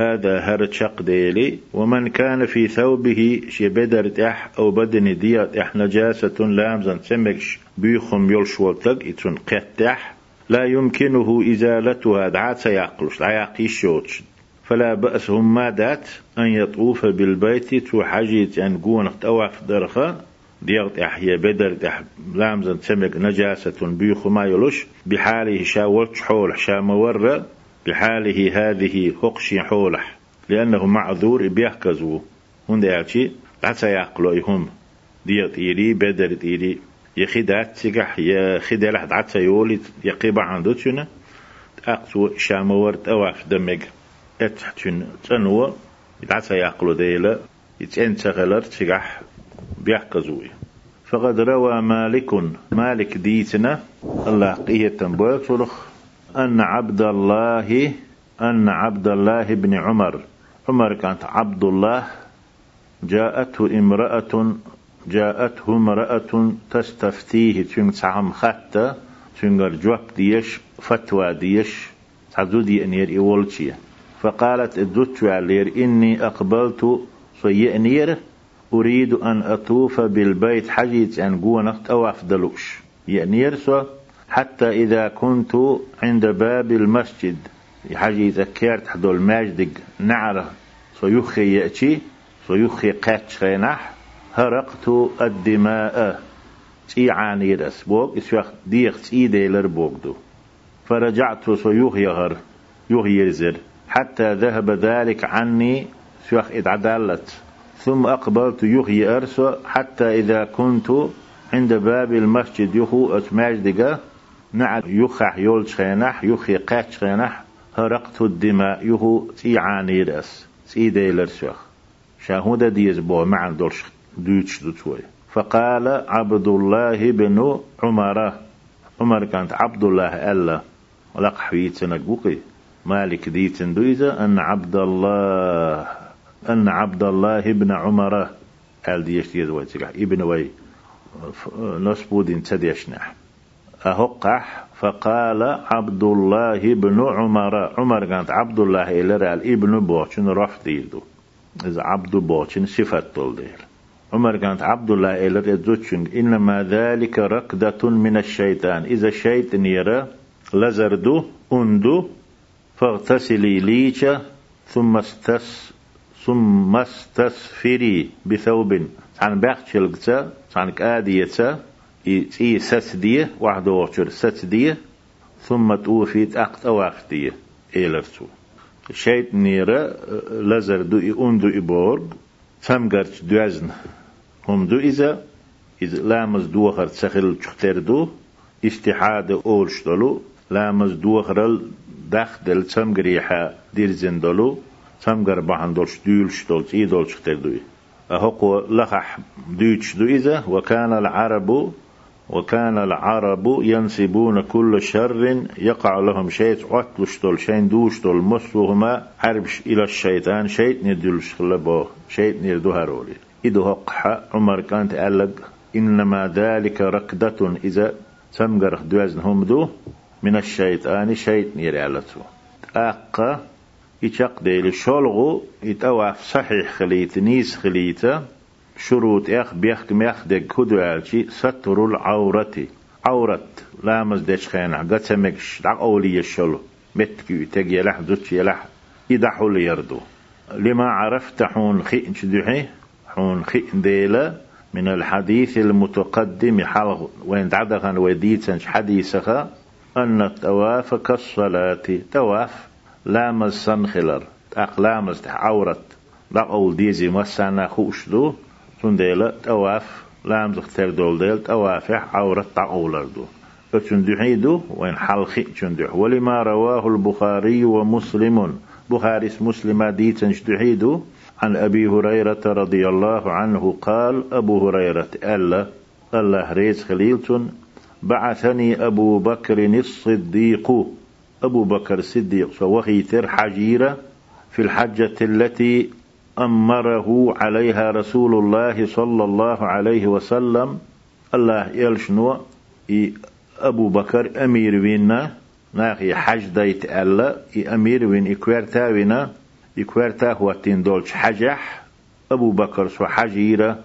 هذا هرتشق ديلي ومن كان في ثوبه شي بدر تح أو بدن ديات إح نجاسة لامزا سمكش بيخم يلشوتك إتن قتح لا يمكنه إزالتها دعات سيعقلش عياقي الشوتش فلا بأس هم مادات أن يطوف بالبيت تو حاجيت أن قون أوعف درخا ديغت أحيا بدر أح لامزا سمك نجاسة بيخ ما يلوش بحاله شاولش حول شا مورة بحاله هذه هقشي حولح. لأنه معذور بيحكزو هون دعتي عسى يعقلوا هم ديغت إيري بدر إيري يخدات سيقح يا خدالح دعت يولي يقيبا عندو تشنا أقصو شامورت أواف دمج اتحتن تنوى. يدعت يعقلوا ديلا يتين تغلر سيقح بيحكزوي فقد روى مالك مالك ديتنا. الله قيه تنبوك أن عبد الله أن عبد الله بن عمر. عمر كانت عبد الله جاءته امرأة جاءته امرأة تستفتيه. تنسعم خطة تنقر جواب ديش فتوى ديش. تعدودي أن يرئي فقالت الدوتو علير إني أقبلت صيئنير أريد أن أطوف بالبيت حجيت أن قونت أو أفضلوش يعني سو حتى إذا كنت عند باب المسجد. حاجة ذكرت حدو الماجدق نعرة. سيخي يأتي سيخي قاتش خينح هرقت الدماء. تي عاني رس بوك اسوخ ديخ تي ديلر بوك دو. فرجعت سيوخ يغر يوخ يرزر حتى ذهب ذلك عني. سوخ اتعدلت ثم أقبلت يخي أرسو. حتى إذا كنت عند باب المسجد يخو أتماج دقا نعد يخح يول خينح يخي قاتش خينح هرقت الدماء يخو تيعاني رأس. سيدي لرسوخ شاهودة ديز بو معن دولش دوتش دوتوي. فقال عبد الله بن عمر. عمر كانت عبد الله ألا. لق حويتنا قوقي. مالك ديتن دويزة أن عبد الله أن عبد الله بن عمر. قال ديش ديز ابن وي نسبود تديشنح أهقح فقال عبد الله بن عمر عمر كانت عبد الله إلى رال ابن بوشن رف ديدو إذا عبد بوشن صفت ديل عمر كانت عبد الله إلى رال إنما ذلك ركدة من الشيطان. إذا الشيطان يرى لزردو أندو فاغتسلي ليش ثم استس ثم استسفري بثوب. عن بخشلقتا عن كادية إي ستدية واحدة وشر ستدية ثم توفيت أقت أواختية إيلرتو شيط نيرة لزر دو إون دو إبورغ تمغرت دوزن هم دو إذا إذا لامز دوخر تسخل تختر دو استحاد أولشتلو لامز دوخر دخدل تمغريحة دير زندلو تمغر بحن دولش دولش دولش إي دولش اختر دوي أهقو لخح دوش دو إذا وكان العرب وكان العرب ينسبون كل شر يقع لهم شيء. عطلش دول شين دوش دول مسوهما حربش إلى الشيطان. شيء ندلش خلبو شيء نردو هرولي إدو هقح عمر كانت ألق إنما ذلك ركدة إذا دوازن هم دو من الشيطان شيء نير على أقا يشق ديل شولغو يتواف صحيح خليت نيس خليت. شروط اخ بيخ ميخ دك كدوالشي ستر العورة عورة لامز ديش خينا. قتمكش دع أولي الشلو متكي تجي يلح زوتش يلح. يدحو ليردو لما عرفت حون خي دحي حون خي ديلا من الحديث المتقدم حلغ وين دعدغن وديتنش حديثها أن التواف كالصلاة. تواف لامز سنخلر. أقلامز عورت. لا أول ديزي مسانا خوشدو سنديلا تواف لامز اختار دول ديل تواف عورت تعولر دو. فتندحيدو وين حلخي تندح ولما رواه البخاري ومسلم. بخاري مسلم دي تنشدحيدو عن أبي هريرة رضي الله عنه قال أبو هريرة ألا الله ريز خليلتون بعثني أبو بكر الصديق. أبو بكر الصديق وخيتر حجيرة في الحجة التي أمره عليها رسول الله صلى الله عليه وسلم. الله يلشنو أبو بكر أمير وينا ناخي حج دايت ألا. أمير وين إكوارتا وينا. إكوارتا هو دولش حجح. أبو بكر سو حجيرة.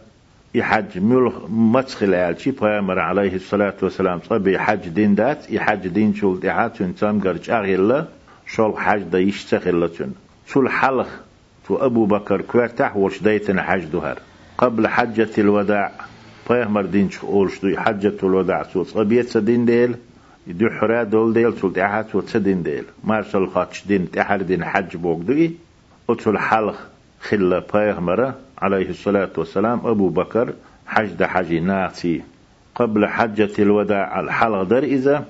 يحج مل متخل آلشي. بيامر عليه الصلاة والسلام صبي حج دين دات. يحج دين شول دعات تام قرج أغيلا. شول حج دا يشتغل لتن شول حلق تو أبو بكر كوارتح ورش دايتن حج دهر قبل حجة الوداع بيامر دين شولش دو حجة الوداع تو صبيت سدين ديل يدو حرا دول ديل شول دعات وتسدين ديل. مارشال خاتش دين تحر دين حج بوك دوي وتول حلق خلا بيامر عليه الصلاة والسلام أبو بكر حج حج ناتي. قبل حجة الوداع الحلق در إذا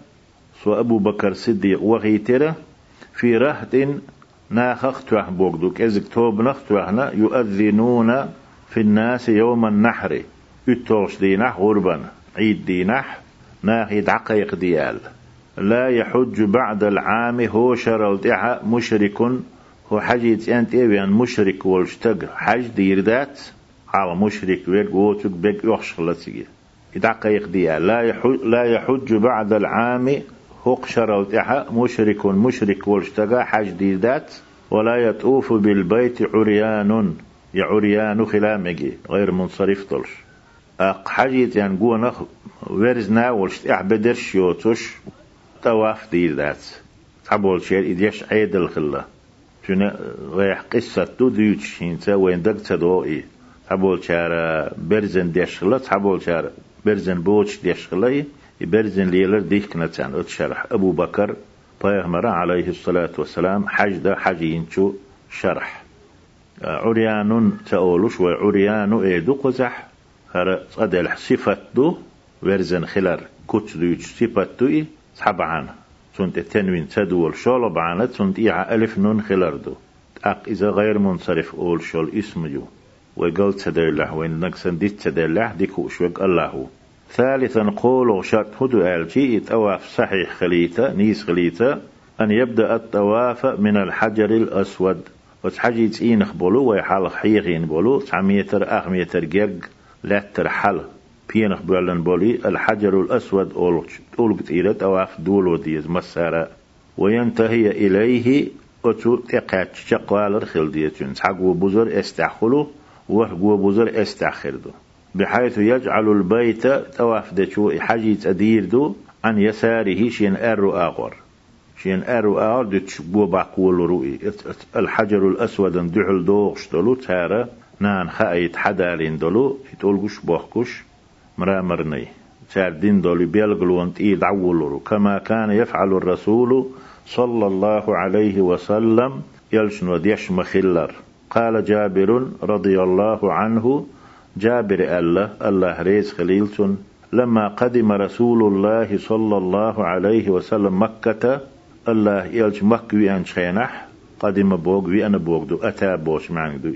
سو أبو بكر صديق وغيتر في رهد ناخخ توح بوغدوك. إذ توب نختوحنا يؤذنون في الناس يوم النحر. يتوش دينح غربا عيد دينح ناخي دقيق ديال. لا يحج بعد العام. هو شرل مشرك. هو حاجة أنت إيه مشرك والشتق. حج ديردات على مشرك ويك ووتك بيك يخش خلصي يدعق يقضيها لا يحج, لا يحج بعد العام هقشر وتحا مشرك مشرك والشتق حج ديردات ولا يطوف بالبيت عريان يعريان خلامجي غير منصرف طلش أق حاجة يعني قوة ورزنا والشت احبدرش يوتش تواف ديردات تعبول شير إديش عيد الخلا تنا ويح قصة دو ديوتش هنسا وين دق تدوئي. تبول شارع برزن ديشخلا تبول شارع برزن بوش ديشخلا برزن ليلر ديك نتان اتشرح أبو بكر بيغمر عليه الصلاة والسلام. حج دا حجينشو شرح. عريان تأولوش وعريان إيدو قزح. هر صدل صفت دو ورزن خلر كتش ديوتش صفت دو إي سحب سنت التنوين تدول شول بعنا سنت إيعا ألف نون خلردو. أق إذا غير منصرف أول شول اسم جو وقال تدر له وين نقصن ديت تدر له ديكو شوك الله. ثالثا قول شرط هدو آلجي الطواف صحيح خليتا نيس خليتا أن يبدأ الطواف من الحجر الأسود. وتحجي تين بولو ويحال حيغين بولو تعميتر أغميتر جرق لا ترحل بينخ بولن بولي الحجر الأسود أولقت إلى تواف دولو ديز مسارة. وينتهي إليه أتو تقات شقوال الخل ديتون حقو بزر استعخلو وهقو بزر استعخردو بحيث يجعل البيت تواف دشو حجي تدير دو عن يساره شين أرو آغر شين أرو آغر دتش بو باقول رؤي الحجر الأسود دعل دوغش دلو تارا نان خايت حدالين دلو يتولغش بوخكش مرامرني. دين دولي بيلغلون تي دعولورو كما كان يفعل الرسول صلى الله عليه وسلم يلشن وديش مخلر قال جابر رضي الله عنه جابر الله الله ريز خليلتون لما قدم رسول الله صلى الله عليه وسلم مكة الله يلش مكة أن شينح قدم بوغ وي أنا بوغ دو أتى بوش معنى دو.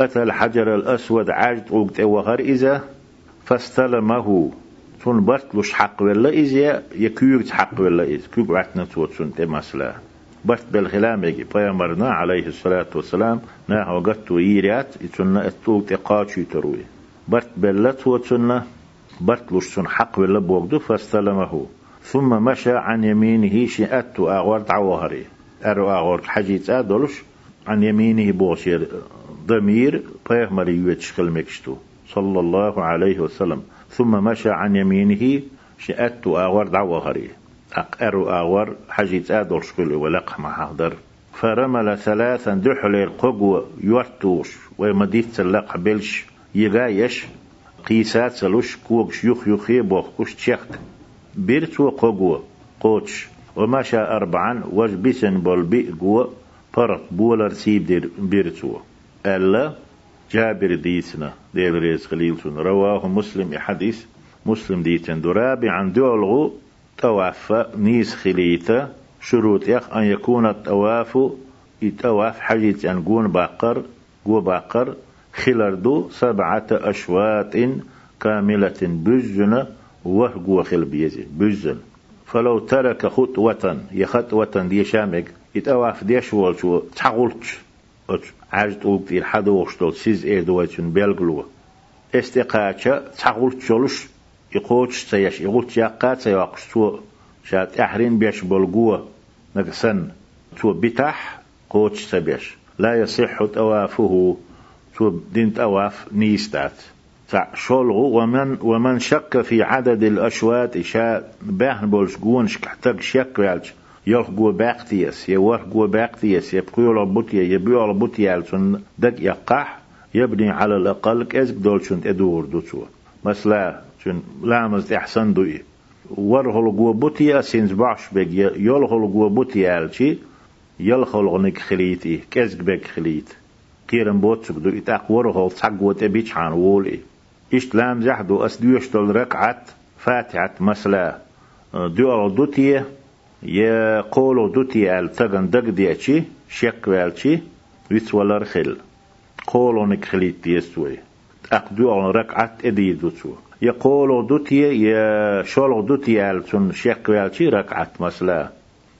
أتى الحجر الأسود عاجد وقت وغر إذا فاستلمه. تون برتلوش حق ولا إذا يكيوك حق ولا إذا كيوك عتنا توتسون تمسلا برت بالخلام يجي بيامرنا عليه الصلاة والسلام نا وقت ويريات يتونا اتوك تقاتشي تروي برت بلا توتسون برتلوش تون حق ولا بوغدو فاستلمه ثم مشى عن يمينه شئت أغور تعوهري أرو أغور حجيت أدولش عن يمينه بوشير ضمير بيغمر يوتشخل مكشتو صلى الله عليه وسلم. ثم مشى عن يمينه شأت آور دعوة أقر آور حجيت آدور شكل ولق مع حضر فرمل ثلاثا دحل القبو يورتوش ومديت سلق بلش يغايش قيسات سلوش كوك شيوخ يخي بوخ تشيخت. بيرتو قبو قوتش. ومشى أربعا وجبسن بولبي قوة فرق بولر سيب دير بيرتو. ألا جابر ديسنا ديل ريز خليلتون. رواه مسلم حديث مسلم ديتن درابي عن دولغو توافى نيس خليتا شروط يخ أن يكون التواف يتواف حاجة أن قون باقر قو باقر. خلردو سبعة أشواط كاملة بجن وهو خل بيزي بجن. فلو ترك خطوة يخطوة دي شامك يتواف ديش والشو تحغلتش. عجت أوبتي الحد وشتول سيز إيه دواتون بيلغلو استقاچا تحغلت يقوتش سيش يقولش يقات سيواقش تو شات أحرين بيش بلغوة نقسن تو بتاح قوتش سبيش. لا يصح توافه تو دين تواف نيستات. شولغو ومن ومن شك في عدد الأشواط شاء باهن بولش قونش كحتاج شك يالش. جو باقتيس يورخ جو باقتيس يبقيو لبوتيا يبيو لبوتيا سن دك يقح يبني على الأقل كأزك دولشن أدور دوتسو مثلا شن لامز أحسن دوي ورهل جو بوتيا سينز باش بيج يلخل جو بوتيا الشي يلخل غنك خليتي كأزك بيك خليت قيرن بوتسك دو إتاق ورهل تسقو تبيش عن وولي إشت لام زحدو أسدوشتل ركعت فاتحة مثلا دو دوتيه يا قولو دوتي ال تغن دق ديأتي شك والتي ويتولر خل قولو نكخليت ديستوي أقدو على ركعت إدي يقولو دوتي يا شولو دوتي ال تن شك والتي ركعت مثلا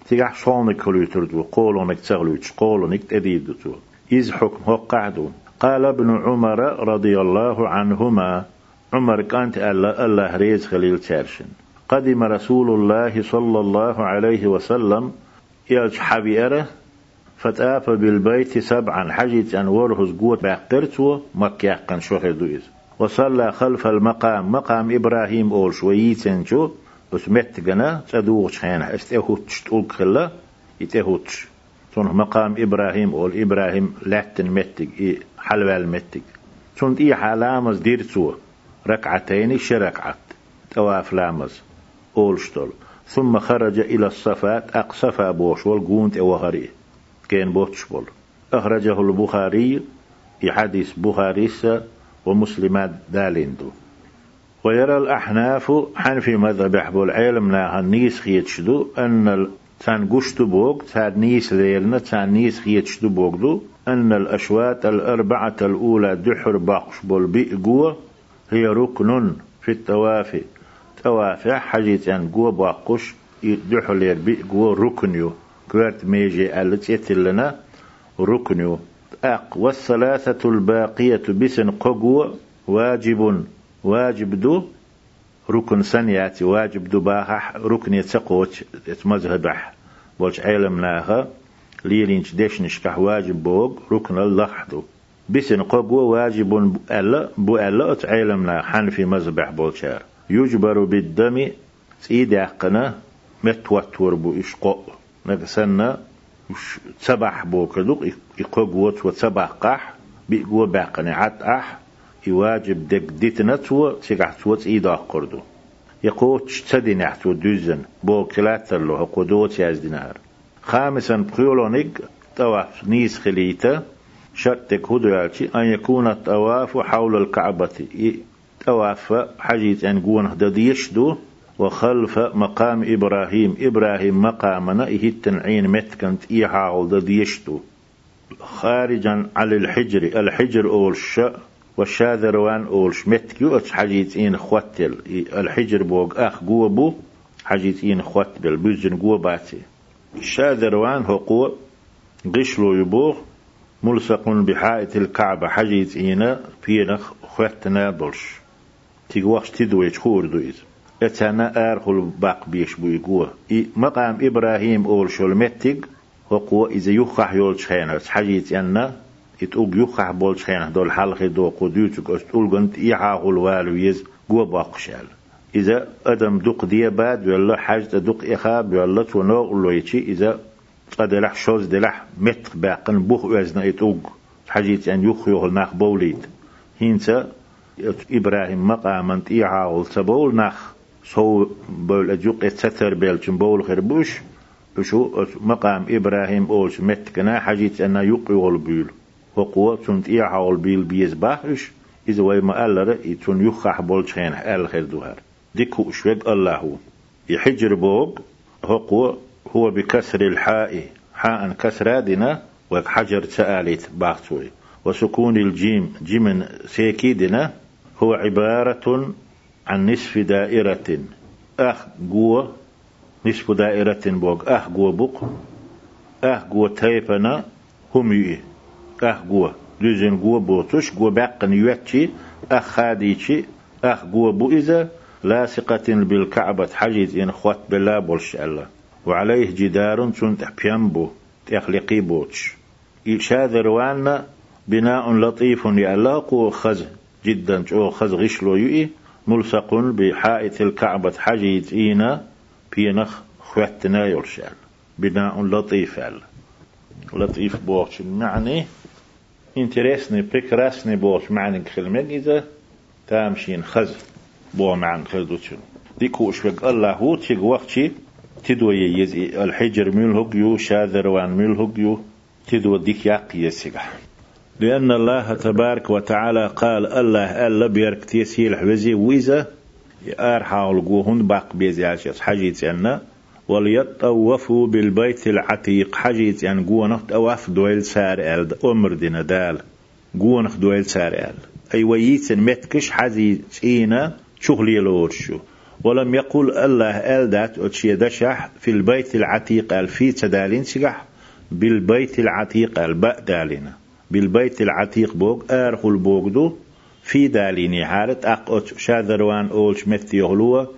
تيجح شون كلوتر دو قولو نكتغلوش قولو نكت إدي دوتو إذ حكم هو قعدو قال ابن عمر رضي الله عنهما عمر كانت الله ريز خليل تارشن قدم رسول الله صلى الله عليه وسلم يلج حبيرة فتآف بالبيت سبعا حجت أن ورهز قوت باقرتو مكة قن شوخي وصلى خلف المقام. مقام إبراهيم أول شويتين شو؟ أسمت جنا. تدوغش حين استهوتش تقول خلا. يتهوتش. تون مقام إبراهيم أول. إبراهيم لاتن متك. حلوال متك. تون إيه حالامز ديرتو. ركعتين شركعت تواف لامز. أولشتول ثم خرج إلى الصفات. أقصفا بوش والقونت وغري كين بوتش بول. أخرجه البخاري. في حديث بخاري ومسلمات داليندو. ويرى الأحناف حنفي مذهب حبو العلم ناها نيس خيتشدو أن تان قشتو بوغ تان نيس ليلنا تان نيس خيتشدو بوغدو أن الأشوات الأربعة الأولى دحر باقش بول بيقوة هي ركن في التوافي. توافع حاجة أن قوة باقوش يدحل يربي قوة ركنيو كوارت ميجي ألت لنا ركنيو أق والثلاثة الباقية بسن قوة واجب واجب دو ركن سنياتي واجب دو باخح ركن يتسقوش مذهبح بولش علم ناها ليلينش ديشنش واجب بوغ ركن اللحدو بسن قوة واجب ألا بو ألا أتعلمنا حنفي مذبح بولشار يجبر بالدم سيد عقنا متوتر بو إشقاء نقسنا تسبح بو كدوق إقوى وتسبح قح بيقوى باقنا عت أح يواجب دك ديتنا تو تيقع تو تيدا قردو. يقول تشتدي نحتو دوزن بو كلاتر له قدوت ياز دينار خامسا بخيولونيك طواف نيس خليتا شرطك هدو أن يكون الطواف حول الكعبة توافى حجيت أن قون ديشدو وخلف مقام إبراهيم. إبراهيم مقامنا إيه التنعين متكنت إيحاول ديشدو خارجا على الحجر. الحجر أولش والشاذروان أولش متكيو. أتش حجيتين خوتل الحجر بوغ أخ قوة بو. حجيتين خوتل بيزن قوة باتي. الشاذروان هو قوة. قشلو يبوغ ملصق بحائط الكعبة. حجيتين فينخ خوتنا بلش تيجوخش تدوي تخور دويت. اتانا ارخل باق بيش بويقوه. مقام إبراهيم أول شول متك هو إذا يخح يول شخينا حاجيت أن يتوق يخح بول شخينا دول حلقة دو قديوتك أستول قنت إيعاغ الوالو يز قوة باقشال إذا أدم دق دي بعد ولا حاجة دق إخاب ولا تونو لويتشي إذا قدلح شوز دلح متر باقن بوخ وزنا يتوق حاجيت أن يخ يغل ناخ بوليد. هينسا إبراهيم مقاما إيعاغ سبول ناخ. سو بول أجوق يتستر بيلتن بول خربوش بشو مقام إبراهيم أولش متكنا حاجيت أن يقيول بيل وقوة تنت بيل بيز باحش إذا ويما ألر يتون يخح بولشين أل خير دوهر ديكو شويق الله يحجر بوب هو هو بكسر الحاء حاء كسر دنا وحجر سآلت باختوي وسكون الجيم جيم سيكيدنا هو عبارة عن نصف دائرة. أخ قوة. نصف دائرة بوغ أه قوة بوق أه قوة تايفنا هم يي أه قوة. دوزن قوة بوتوش. قوة باقن يوتشي أه خاديشي. قوة بو إذا لاصقة بالكعبة. حجيز إن خوات بلا بولش الله وعليه جدار تنت بيامبو تخلقي بوتش. إرشاد روانا بناء لطيف يألاق. خز جدا. جو خز غشلو يؤي ملصق بحائط الكعبة حجيز إينا بينخ خواتنا يرشال. بناء لطيف لطيف بوش معني. انترسني بكراسني بوش معني كلمة إذا تامشين خز بو معنى خزدوتشن ديكو اشوك الله هو تيق وقتي. تدوي يزي الحجر ملهق يو شاذر وان ملهق يو. تدو ديك ياقي لأن الله تبارك وتعالى قال الله ألا بيرك تيسيل حوزي ويزا أرحى القوهن باق بيزي عشيس حاجيت أن وليطوفوا بالبيت العتيق حاجيت يعني قوة أواف دويل سار أل أمر دينا دال. قوة دويل سار أل. أي ويتن متكش حزي تينا شغلي لورشو. ولم يقل الله أل دات أتشي دشح في البيت العتيق أل في تدالين سجح بالبيت العتيق الباء دالنا بالبيت العتيق بوغ آرخل بوغ دو في داليني حالة أقوت شاذروان أولش متي يغلوه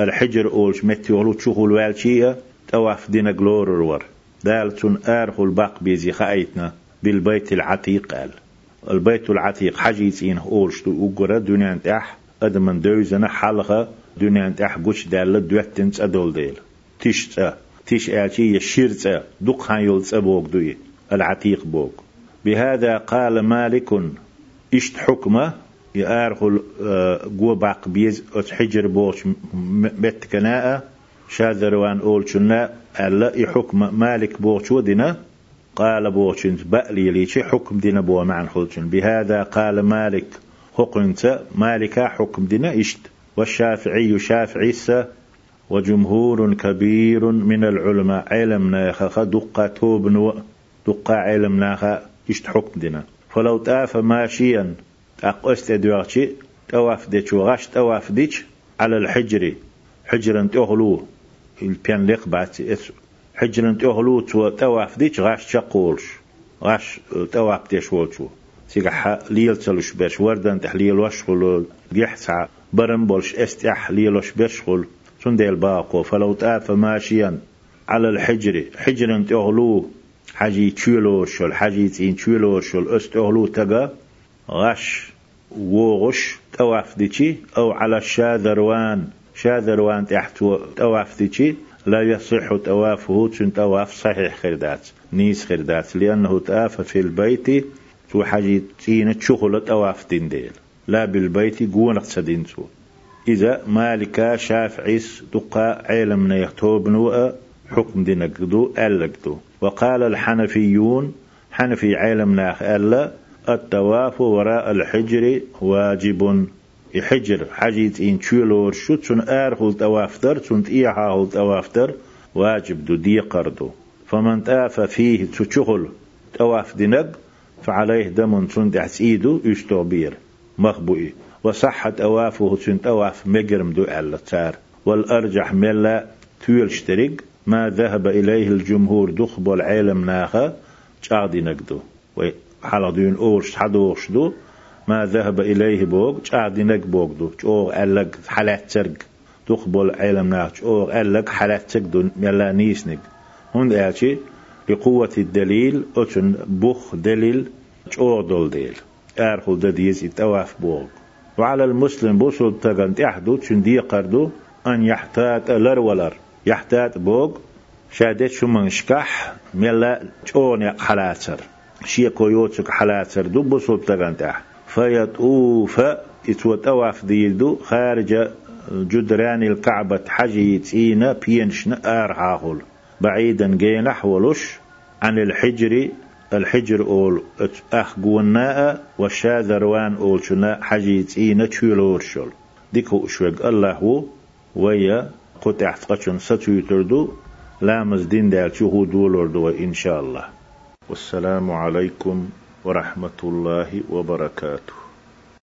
الحجر أولش متي يغلو تشوخل والشيء تواف دينا جلور الور دالتون آرخل باق بيزي خايتنا بالبيت العتيق قال البيت العتيق حجيتين أولش دو أقرى دنيا تح أدمن دوزنا حلقة دنيا تح قوش دال دوتن أدول ديل. تيش تيش آتي يشيرت دق هان يلت أبوك دوي العتيق بوك بهذا قال مالك إشت حكمة؟ يارخل قوة باق بيز حجر بوش متكناء شاذروان أول شنا ألا يحكم مالك بوش ودنا قال بوشنت بألي ليش حكم دينا بو معن خلشن بهذا قال مالك حكمت مالك حكم دينا إشت. والشافعي شافعي وجمهور كبير من العلماء علمنا يخخ دقة توبن دقة علمنا اشت حكم دينا فلو تاف ماشيا أقوست دوغشي تواف ديش وغاش تواف ديش على الحجر. حجرا تغلو البيان ليق بات حجرا تغلو تو تواف ديش غاش تقولش غاش تواف ديش وشو سيقح ليل تلوش بيش وردن تحليل وشغل يحسع برم بولش استح ليلوش بيشغل سنديل باقو. فلو تاف ماشيا على الحجر. حجرا تغلو حاجي تشيلور شل حاجي تين تشيلور شل استغلو تجا غش وغش تواف ديشي أو على الشاذروان شاذروان تحت تواف ديشي لا يصح توافه تن تواف صحيح خردات نيس خردات لأنه تاف في البيت تو حاجي تين تشغل تواف ديل لا بالبيت قون اقتصدين تو. إذا مالك شافعيس دقا علم نيختوب حكم دينك ألقدو وقال الحنفيون حنفي عالم ناخ ألا التواف وراء الحجر واجب. يحجر حجيت إن تشيلور شو تون آرخل توافتر تون تيحاهل توافتر واجب دو دي قردو فمن تاف فيه تشغل تواف دينك فعليه دم تون دحس إيدو يشتو بير. مخبوئي. وصحة أوافه تون تواف مجرم دو ألا تار. والأرجح ملا تويل شترق ما ذهب إليه الجمهور دخب العالم ناخا شعدي نقدو. حلدين أورش حدوش دو ما ذهب إليه بوغ شعدي نق بوغ دو شوغ ألق حلات ترق. دخب العالم ناخ شوغ ألق حلات ترق دو ملا نيسنق هون ألشي بقوة الدليل أتن بخ دليل أودل ديل. أرخل دديز إتواف بوغ وعلى المسلم بوصل تغن تحدو تشندي قردو أن يحتاط لر ولر. يحتاط بوغ شادت شو منشكح ملا تشون حلاتر شيا كويوتك حلاتر بوصل تغن تح فيطوف يتوت أواف ديلدو. خارج جدران الكعبة حجيت إينا بينشنا آر بعيدا جين حولش عن الحجر. الحجر أول أخ قونا. والشاذروان أول شنا حجيت إينا تشولور شول ديكو أشوق الله ويا قطع قشن ستويتردو لامز دين دال شهود دولردو إن شاء الله والسلام عليكم ورحمة الله وبركاته